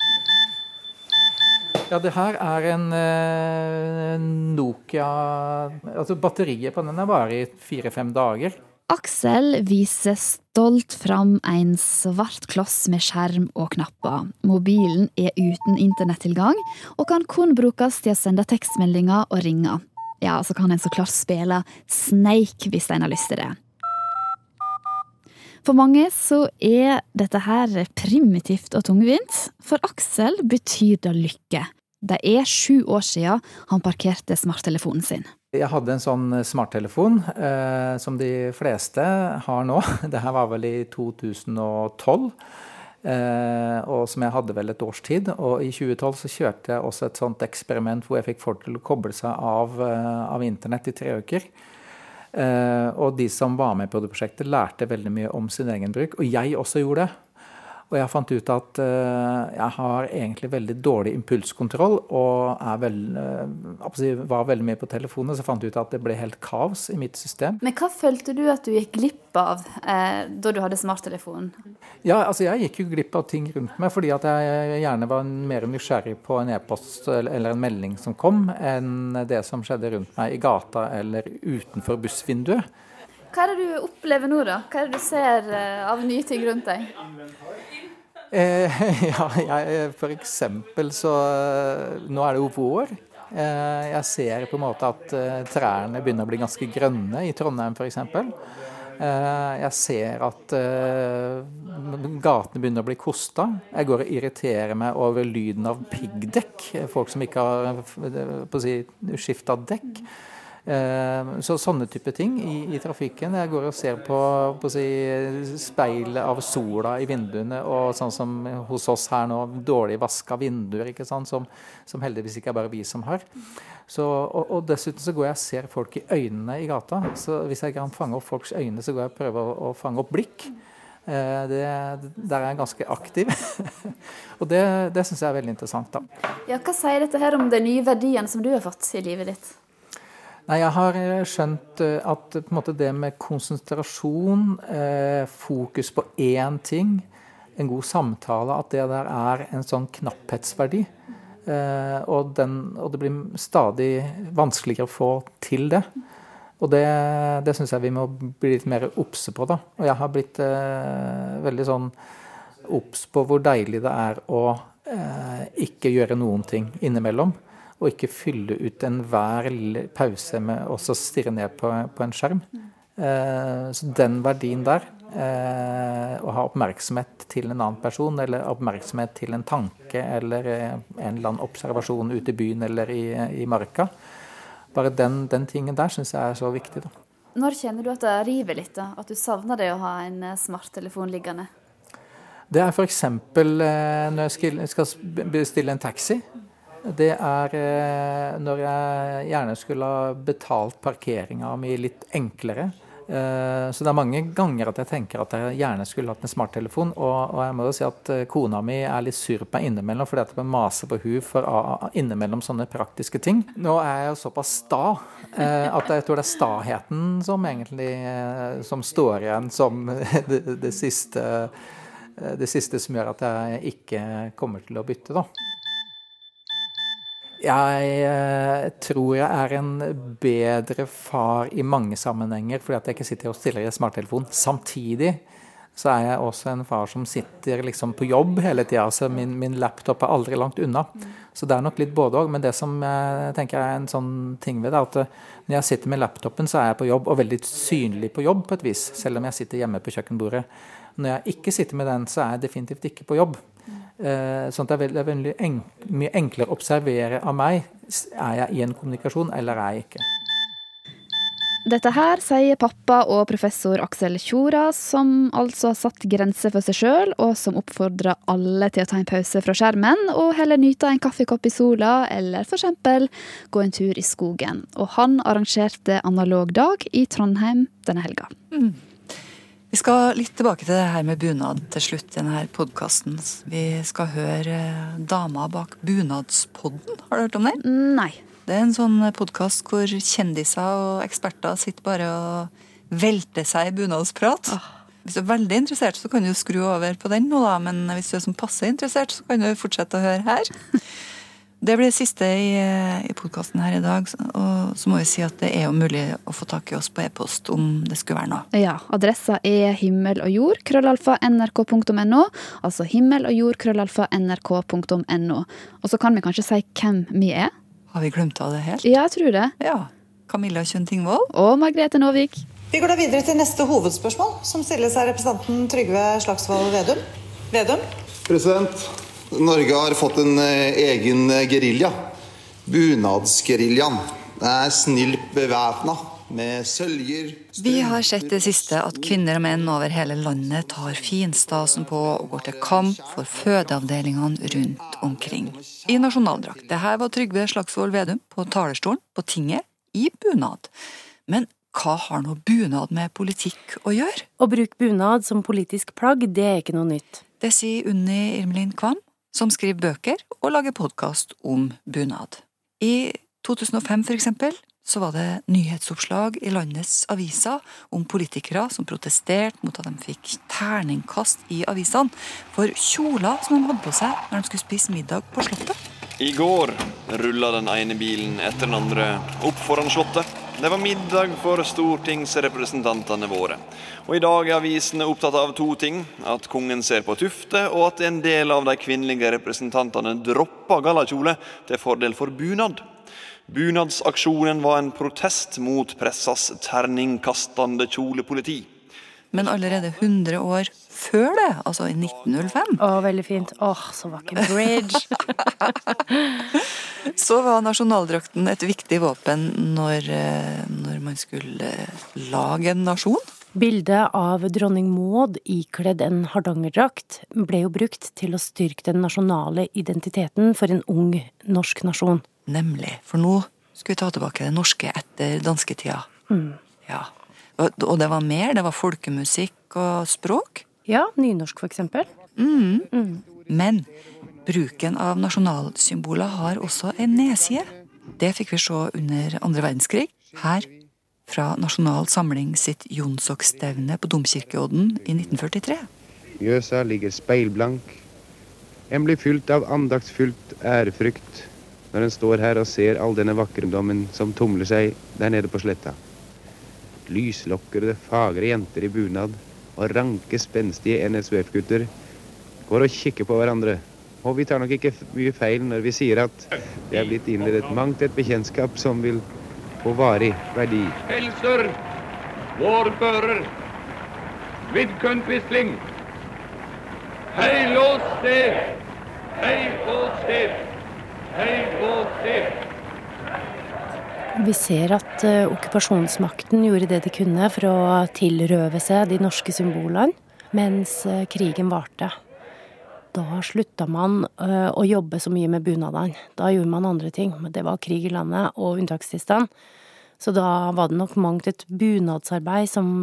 Ja, det her er en eh, Nokia Altså batteriet på den er bare i fire-fem dager. Aksel viser stolt fram en svart kloss med skjerm og knapper. Mobilen er uten internettilgang og kan kun brukes til å sende tekstmeldinger og ringer. Ja, så kan en så klart spille Snake hvis en har lyst til det. For mange så er dette her primitivt og tungvint. For Aksel betyr det lykke. Det er sju år siden han parkerte smarttelefonen sin. Jeg hadde en sånn smarttelefon eh, som de fleste har nå. Det her var vel i 2012. Eh, og som jeg hadde vel et års tid. Og i 2012 så kjørte jeg også et sånt eksperiment hvor jeg fikk folk til å koble seg av, eh, av internett i tre uker. Eh, og de som var med på det prosjektet, lærte veldig mye om sin egen bruk. Og jeg også gjorde det. Og jeg fant ut at uh, jeg har egentlig veldig dårlig impulskontroll og vel, uh, var veldig mye på telefonen. Så fant jeg ut at det ble helt kaos i mitt system. Men hva følte du at du gikk glipp av eh, da du hadde smarttelefonen? Ja, altså jeg gikk jo glipp av ting rundt meg fordi at jeg gjerne var mer nysgjerrig på en e-post eller en melding som kom, enn det som skjedde rundt meg i gata eller utenfor bussvinduet. Hva er det du opplever nå, da? Hva er det du ser av nye ting rundt deg? Eh, ja, jeg, for eksempel så Nå er det jo vår. Eh, jeg ser på en måte at eh, trærne begynner å bli ganske grønne i Trondheim f.eks. Eh, jeg ser at eh, gatene begynner å bli kosta. Jeg går og irriterer meg over lyden av piggdekk. Folk som ikke har på si, skifta dekk. Eh, så sånne type ting i, i, trafikken. Jeg går og ser på, på si, speilet av sola i vinduene, og sånn som hos oss her nå, dårlig vaska vinduer? Som, som, heldigvis ikke er bare vi som har. Så, og, og, dessuten så går jeg og ser folk i øynene i gata. Så hvis jeg kan fange opp folks øyne, så går jeg og prøver å, å fange opp blikk. Eh, det, der er jeg ganske aktiv. og det, det syns jeg er veldig interessant. da. Ja, hva sier dette her om de nye verdiene som du har fått i livet ditt? Nei, Jeg har eh, skjønt eh, at det med konsentrasjon, eh, fokus på én ting, en god samtale, at det der er en sånn knapphetsverdi. Og, den, og det blir stadig vanskeligere å få til det. Og det, det syns jeg vi må bli litt mer obse på. da. Og jeg har blitt eh, veldig sånn obs på hvor deilig det er å ikke gjøre noen ting innimellom og ikke fylle ut enhver pause med å stirre ned på, på en skjerm. Eh, så den verdien der, eh, å ha oppmerksomhet til en annen person, eller oppmerksomhet til en tanke eller eh, en eller annen observasjon ute i byen eller i, i marka, bare den, den tingen der syns jeg er så viktig. da. Når kjenner du at det river litt? da? At du savner det å ha en eh, smarttelefon liggende? Det er f.eks. Eh, når jeg skal bestille en taxi det er eh, når jeg gjerne skulle ha betalt parkeringa mi litt enklere. Eh, så det er mange ganger at jeg tenker at jeg gjerne skulle hatt en smarttelefon. Og, jeg må jo si at eh, kona mi er litt sur på meg innimellom fordi at jeg maser på hun for innimellom sånne praktiske ting. Nå er jeg jo såpass sta at jeg tror det er staheten som egentlig som står igjen som det, det, siste, det siste som gjør at jeg ikke kommer til å bytte, da. Jeg eh, tror jeg er en bedre far i mange sammenhenger fordi at jeg ikke sitter og stiller i smarttelefon. Samtidig så er jeg også en far som sitter liksom på jobb hele tida. Så min, min, laptop er aldri langt unna. Så det er nok litt både òg. Men det som jeg tenker er en sånn ting ved det, er at eh, når jeg sitter med laptopen, så er jeg på jobb, og veldig synlig på jobb på et vis. Selv om jeg sitter hjemme på kjøkkenbordet. Når jeg ikke sitter med den, så er jeg definitivt ikke på jobb. Eh, sånn at det er veldig, veldig enk, mye enklere å observere av meg. Er jeg i en kommunikasjon, eller er jeg ikke? Dette her sier pappa og professor Aksel Tjora, som altså har satt grenser for seg sjøl, og som oppfordrer alle til å ta en pause fra skjermen og heller nyte en kaffekopp i sola, eller f.eks. gå en tur i skogen. Og han arrangerte analog dag i Trondheim denne helga. Mm. Vi skal litt tilbake til det her med bunad til slutt i denne podkasten. Vi skal høre dama bak Bunadspodden. Har du hørt om den? Nei. Det er en sånn podkast hvor kjendiser og eksperter sitter bare og velter seg i bunadsprat. Oh. Hvis du er veldig interessert, så kan du skru over på den nå, da. Men hvis du er som passe interessert, så kan du fortsette å høre her. Det blir det siste i, i podkasten her i dag. Og så må vi si at det er jo mulig å få tak i oss på e-post om det skulle være noe. Ja, adressa er himmel og jord, krøllalfa, nrk.no. Altså himmel og jord, krøllalfa, nrk.no. Og så kan vi kanskje si hvem vi er. Har vi glemt av det helt? Ja, jeg tror det. Ja. Camilla Kjønn Tingvold. Og Margrethe Nåvik. Vi går da videre til neste hovedspørsmål, som stilles av representanten Trygve Slagsvold Vedum. Vedum? President, Norge har fått en eh, egen gerilja. Bunadsgeriljaen. Det er snilt bevæpna med søljer Vi har sett det siste at kvinner og menn over hele landet tar finstasen på og går til kamp for fødeavdelingene rundt omkring. I nasjonaldrakt. Det her var Trygve Slagsvold Vedum på talerstolen på tinget i bunad. Men hva har nå bunad med politikk å gjøre? Å bruke bunad som politisk plagg, det er ikke noe nytt. Det sier Unni Irmelin Kvam, som skriver bøker og lager podkast om bunad. I 2005 for eksempel så var det nyhetsoppslag i landets aviser om politikere som protesterte mot at de fikk terningkast i avisene for kjoler som de hadde på seg når de skulle spise middag på Slottet. I går rulla den ene bilen etter den andre opp foran Slottet. Det var middag for stortingsrepresentantene våre. Og i dag er avisene opptatt av to ting. At kongen ser på tufte, og at en del av de kvinnelige representantene dropper gallakjole til fordel for bunad. Bunadsaksjonen var en protest mot pressas terningkastende kjolepoliti. Men allerede 100 år før det, altså i 1905 Å, veldig fint. Åh, så vakker bridge. så var nasjonaldrakten et viktig våpen når, eh, når man skulle lage en nasjon. Bildet av dronning Maud ikledd en hardangerdrakt ble jo brukt til å styrke den nasjonale identiteten for en ung norsk nasjon. Nemlig. For nå skulle vi ta tilbake det norske etter dansketida. Mm. Ja. Og, og, det var mer. Det var folkemusikk og språk. Ja. Nynorsk, for eksempel. Mm. Mm. Men bruken av nasjonalsymboler har også en nedside. Det fikk vi se under andre verdenskrig. Her fra Nasjonal Samling sitt Jonsokstevne på Domkirkeodden i 1943. Mjøsa ligger speilblank. En blir fylt av andaktsfylt ærefrykt når en står her og ser all denne vakkerdommen som tumler seg der nede på sletta. Lyslokkede, fagre jenter i bunad og ranke, spenstige NSUF-gutter går og kikker på hverandre. Og vi tar nok ikke mye feil når vi sier at det er blitt innledet mangt et bekjentskap som vil få varig verdi. Helser, vårbører, Vidkun Quisling. Heil oss sted! Hei, lås sted! Vi ser at uh, okkupasjonsmakten gjorde det de kunne for å tilrøve seg de norske symbolene mens uh, krigen varte. Da slutta man uh, å jobbe så mye med bunadene. Da gjorde man andre ting. Det var krig i landet og unntakstilstand. Så da var det nok mangt et bunadsarbeid som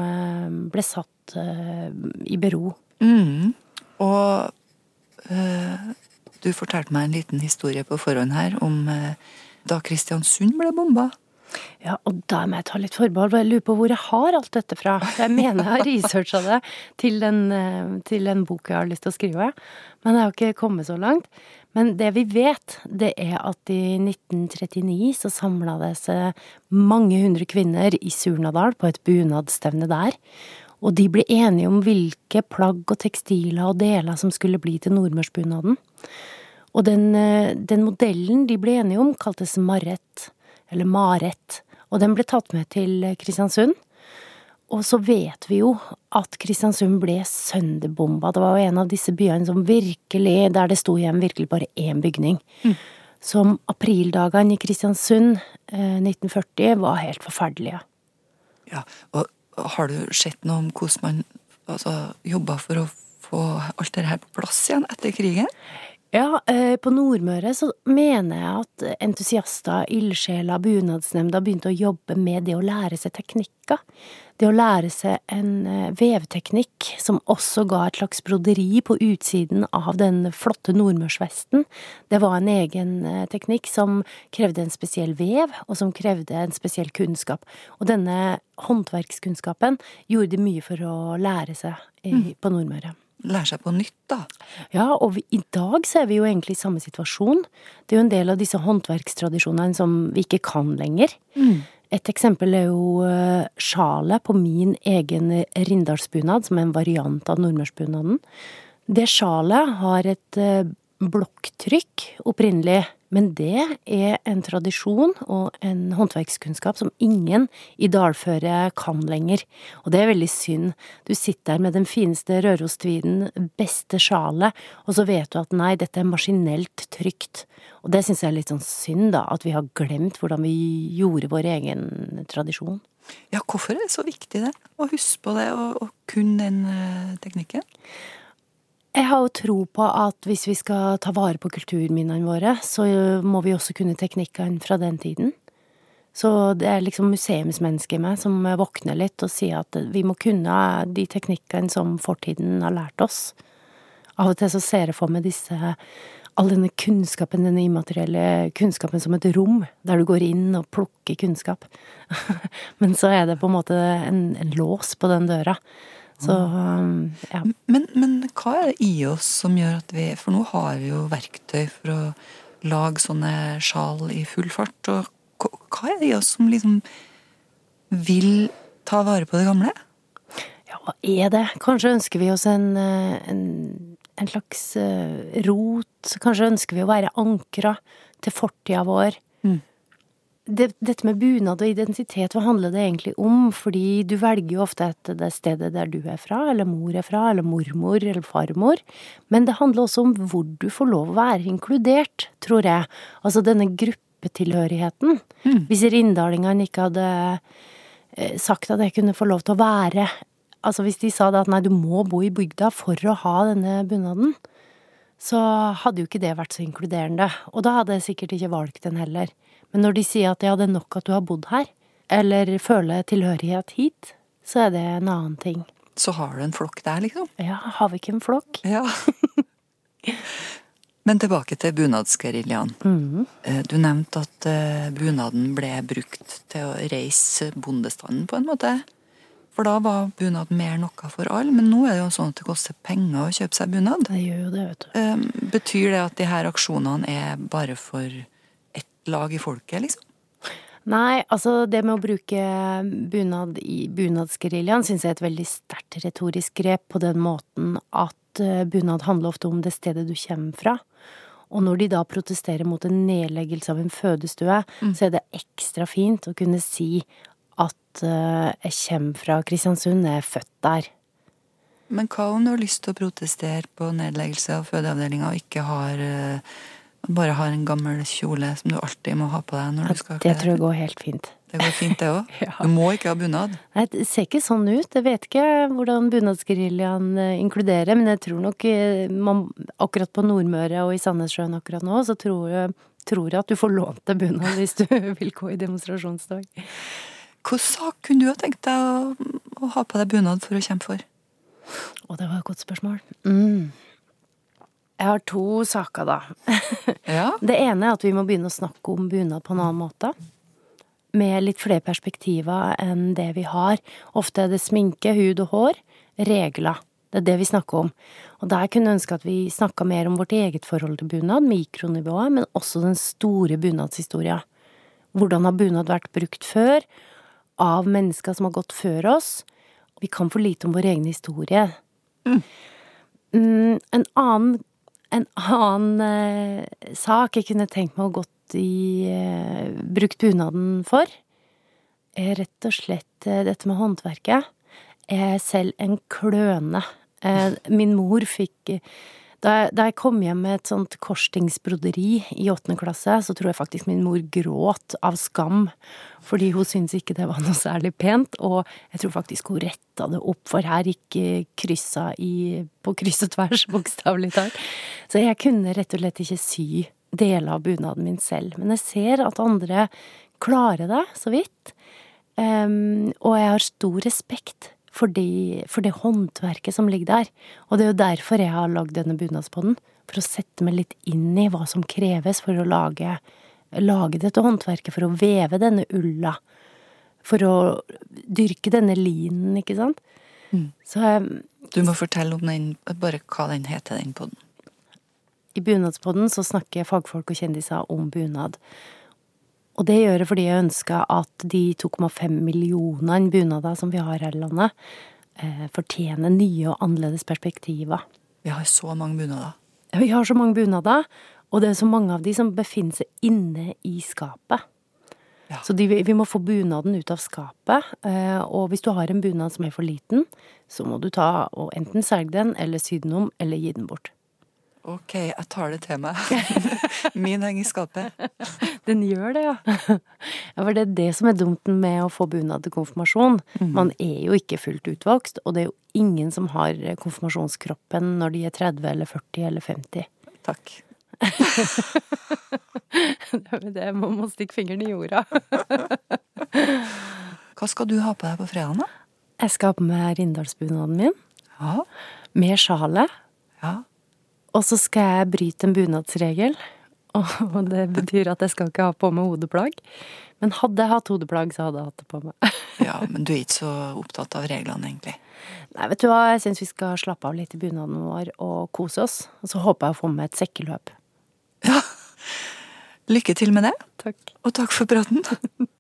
ble satt i bero. Mm. Og du fortalte meg en liten historie på forhånd her om eh, da Kristiansund ble bomba. Ja, og da må jeg ta litt forbehold, jeg lurer på hvor jeg har alt dette fra. Jeg mener jeg har researcha det til den, eh, til den bok jeg har lyst til å skrive, men jeg har ikke kommet så langt. Men det vi vet, det er at i 1939 så samla det seg mange hundre kvinner i Surnadal på et bunadstevne der. Og de ble enige om hvilke plagg og tekstiler og deler som skulle bli til nordmørsbunaden. Og den, eh, den modellen de ble enige om, kaltes Marett, eller Maret, og den ble tatt med til Kristiansund. Og så vet vi jo at Kristiansund ble sønderbomba. Det var jo en av disse byene som virkelig, der det sto igjen virkelig bare én bygning. Mm. Som aprildagene i Kristiansund eh, 1940 var helt forferdelige. Ja, og har du sett noe om hvordan man altså, jobba for å få alt det her på plass igjen etter krigen? Ja, eh, på Nordmøre så mener jeg at entusiaster, ildsjeler, bunadsnemnda begynte å jobbe med det å lære seg teknikker. Det å lære seg en eh, vevteknikk som også ga et slags broderi på utsiden av den flotte nordmørsvesten. Det var en egen eh, teknikk som krevde en spesiell vev, og som krevde en spesiell kunnskap. Og denne håndverkskunnskapen gjorde de mye for å lære seg Mm. på Nordmøre. Lære seg på nytt, da. Ja, og vi, i dag så er vi jo egentlig i samme situasjon. Det er jo en del av disse håndverkstradisjonene som vi ikke kan lenger. Mm. Et eksempel er jo eh, sjalet på min egen rindalsbunad, som er en variant av nordmørsbunaden. Det sjalet har et eh, blokktrykk opprinnelig, men det er en tradisjon og en håndverkskunnskap som ingen i dalføret kan lenger. Og det er veldig synd. Du sitter der med den fineste Rørostviden, beste sjalet, og så vet du at nei, dette er maskinelt trygt. Og det syns jeg er litt sånn synd, da, at vi har glemt hvordan vi gjorde vår egen tradisjon. Ja, hvorfor er det så viktig det? Å huske på det og, og kunne den eh, teknikken? Jeg har jo tro på at hvis vi skal ta vare på kulturminnene våre, så må vi også kunne teknikkene fra den tiden. Så det er liksom museumsmennesket i meg som våkner litt og sier at vi må kunne de teknikkene som fortiden har lært oss. Av og til så ser jeg for meg disse all denne kunnskapen, denne immaterielle kunnskapen som et rom, der du går inn og plukker kunnskap. Men så er det på en måte en, en lås på den døra. Så um, ja. Men, men hva er det i oss som gjør at vi For nå har vi jo verktøy for å lage sånne sjal i full fart. Og hva- er det i oss som liksom vil ta vare på det gamle? Ja, hva er det? Kanskje ønsker vi oss en, eh, en, en slags eh, rot. Kanskje ønsker vi å være ankra til fortida vår. Mm. Det, dette med bunad og identitet, hva handler det egentlig om? Fordi du velger jo ofte etter det stedet der du er fra, eller mor er fra, eller mormor eller farmor. Men det handler også om hvor du får lov å være inkludert, tror jeg. Altså denne gruppetilhørigheten. Hvis rindalingene ikke hadde eh, sagt at jeg kunne få lov til å være Altså hvis de sa at nei, du må bo i bygda for å ha denne bunaden, så hadde jo ikke det vært så inkluderende. Og da hadde jeg sikkert ikke valgt den heller. Men når de sier at ja, det er nok at du har bodd her, eller føler tilhørighet hit, så er det en annen ting. Så har du en flokk der, liksom? Ja, har vi ikke en flokk? Ja. Men tilbake til bunadsgeriljaen. Mm. Eh, Du nevnte at eh, bunaden ble brukt til å reise bondestanden, på en måte. For da var bunad mer noe for alle, men nå er det jo sånn at det koster penger å kjøpe seg bunad. Det gjør jo det, vet du. Eh, Betyr det at de her aksjonene er bare for lag i folket, liksom? Nei, altså det med å bruke bunad i bunadsgeriljaen syns jeg er et veldig sterkt retorisk grep på den måten at eh, bunad handler ofte om det stedet du kommer fra. Og når de da protesterer mot en nedleggelse av en fødestue, så er det ekstra fint å kunne si at uh, jeg kommer fra Kristiansund, jeg er født der. Men hva om du har lyst til å protestere på nedleggelse av fødeavdelinga og ikke har eh, bare har en gammel kjole som du alltid må ha på deg når du skal Det tror jeg går helt fint. Det går fint, det òg. Du må ikke ha bunad. Nei, det ser ikke sånn ut. Jeg vet ikke hvordan bunadsgeriljaen eh, inkluderer, men jeg tror nok eh, man, akkurat på Nordmøre og i Sandnessjøen akkurat nå, så tror jeg, tror jeg at du får lånt deg bunad hvis du vil gå i demonstrasjonsdag. Hvilken sak kunne du ha tenkt deg å, å ha på deg bunad for å kjempe for? Å, det var et godt spørsmål. Mm. Jeg har to saker, da. Det ene er at vi må begynne å snakke om bunad på en annen måte. Med litt flere perspektiver enn det vi har. Ofte er det sminke, hud og hår. Regler. Det er det vi snakker om. Og der kunne jeg ønske at vi snakka mer om vårt eget forhold til bunad, mikronivået, men også den store bunadshistoria. Hvordan har bunad vært brukt før? Av mennesker som har gått før oss? vi kan for lite om vår egen historie. Mm, en annen, en annen eh, sak jeg kunne tenkt meg å gått i eh, Brukt bunaden for, er rett og slett eh, dette med håndverket. Jeg er selv en kløne. Min mor fikk da da jeg kom hjem med et sånt korsstingsbroderi i åttende klasse, så tror jeg faktisk min mor gråt av skam, fordi hun syntes ikke det var noe særlig pent, og jeg tror faktisk hun retta det opp, for her gikk kryssa i, på kryss og tvers, bokstavelig talt. Så jeg kunne rett og slett ikke sy deler av bunaden min selv, men jeg ser at andre klarer det, så vidt, um, og jeg har stor respekt for, de, for det håndverket som ligger der. Og det er jo derfor jeg har lagd denne bunadspodden. For å sette meg litt inn i hva som kreves for å lage, lage dette håndverket. For å veve denne ulla. For å dyrke denne linen, ikke sant. Mm. Så jeg, Du må fortelle om den, bare hva den heter, den podden. I Bunadspodden så snakker fagfolk og kjendiser om bunad. Og det gjør jeg fordi jeg ønsker at de 2,5 millionene bunader som vi har her i landet, eh, fortjener nye og annerledes perspektiver. Vi har så mange bunader. Ja, vi har så mange bunader, og det er så mange av de som befinner seg inne i skapet. Så de, vi må få bunaden ut av skapet, eh, og hvis du har en bunad som er for liten, så må du ta og enten selge den, eller sy den om, eller gi den bort. Ok, jeg tar det til meg. Min henger i skapet. Den gjør det, ja. ja. For det er det som er dumt med å få bunad til konfirmasjon. Mhm. Man er jo ikke fullt utvokst, og det er jo ingen som har konfirmasjonskroppen når de er 30 eller 40 eller 50. Takk. det er det, man må stikke fingeren i jorda. Hva skal du ha på deg på fredag, da? Jeg skal ha på meg rindalsbunaden min. Ja. Med sjalet. Ja. Og så skal jeg bryte en bunadsregel. Og det betyr at jeg skal ikke ha på meg hodeplagg. Men hadde jeg hatt hodeplagg, så hadde jeg hatt det på meg. ja, men du er ikke så opptatt av reglene, egentlig. Nei, vet du hva, jeg syns vi skal slappe av litt i bunaden vår og kose oss. Og så håper jeg å få med et sekkeløp. Lykke til med det. Takk. Og takk for praten.